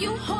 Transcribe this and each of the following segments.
you home.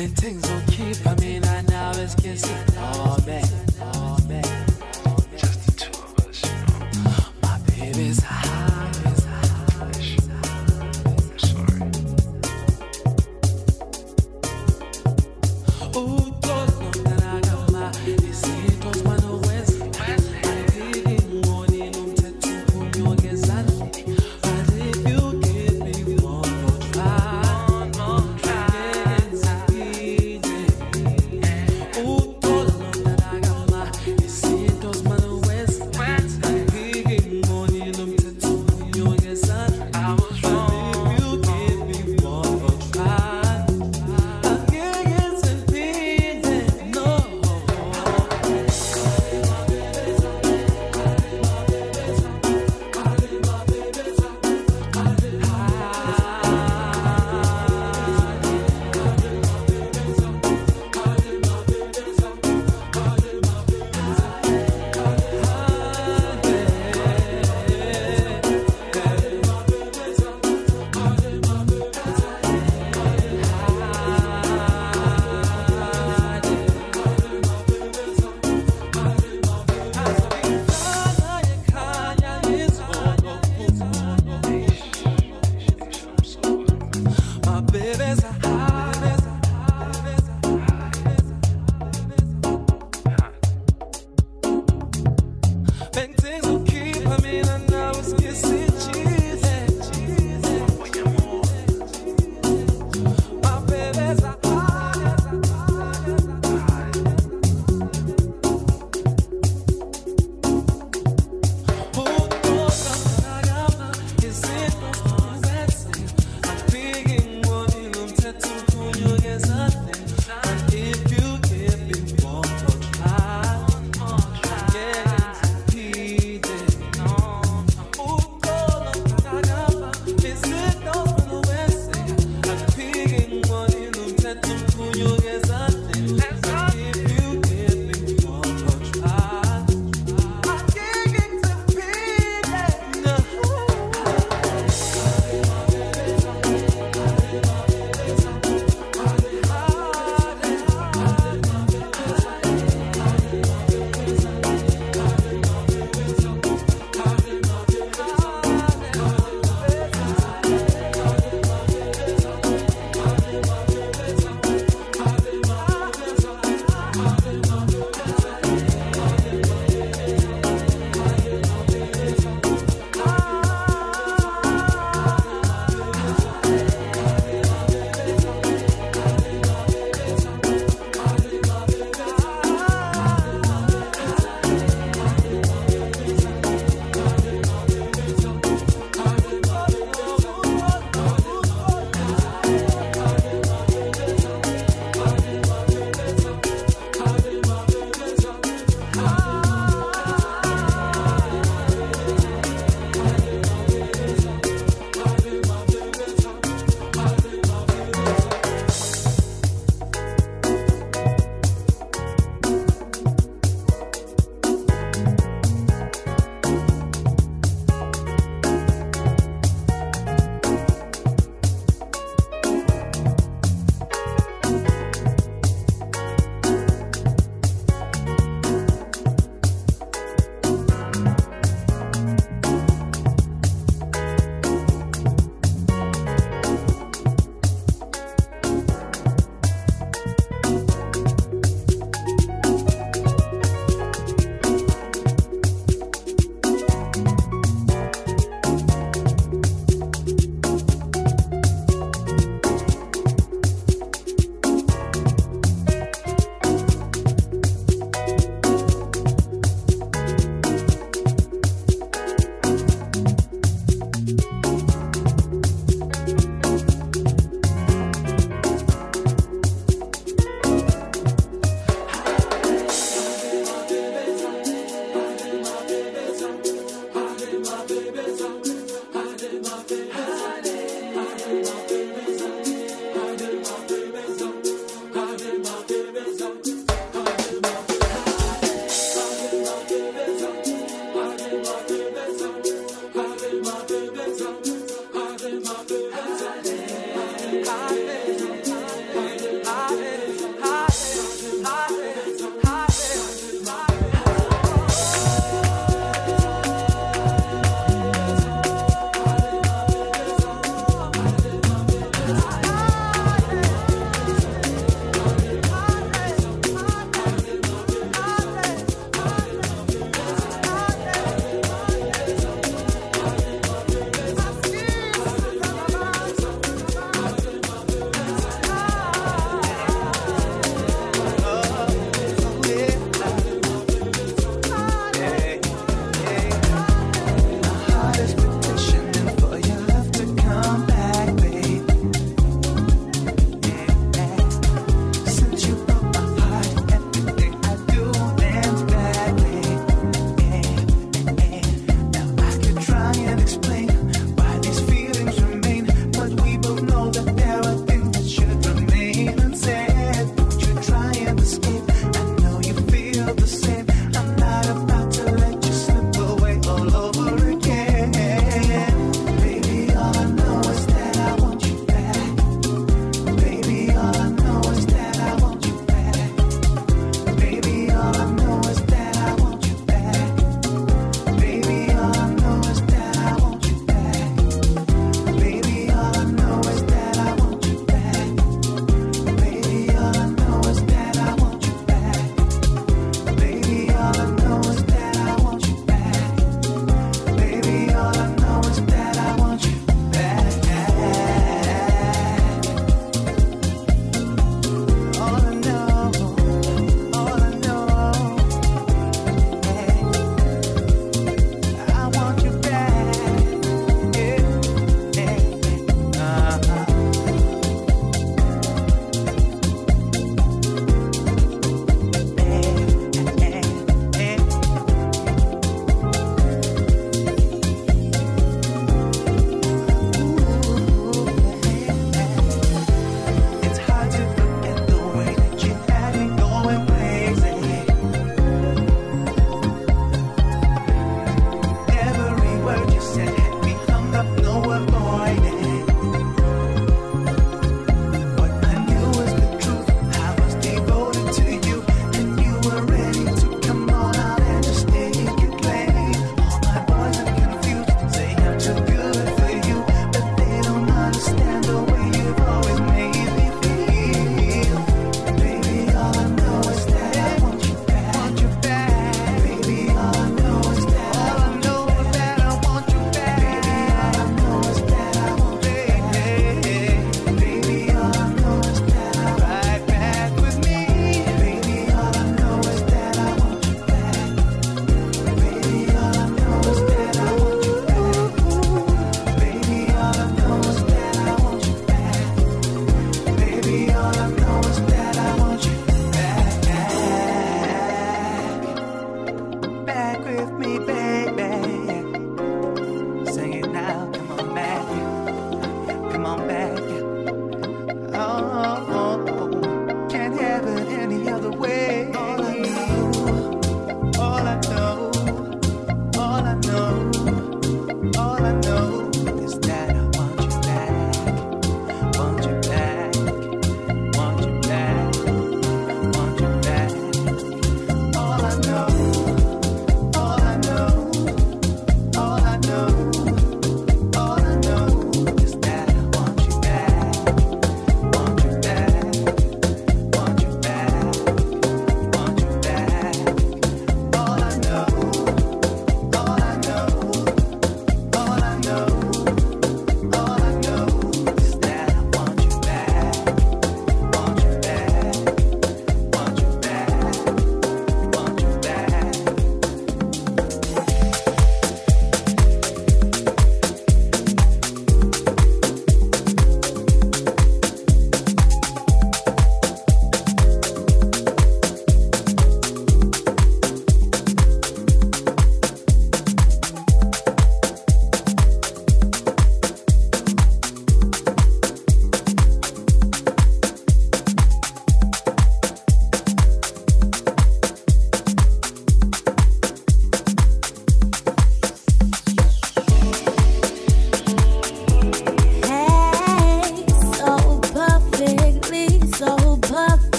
Ten things will keep, I mean, I now is kissing. Oh, man, oh, man.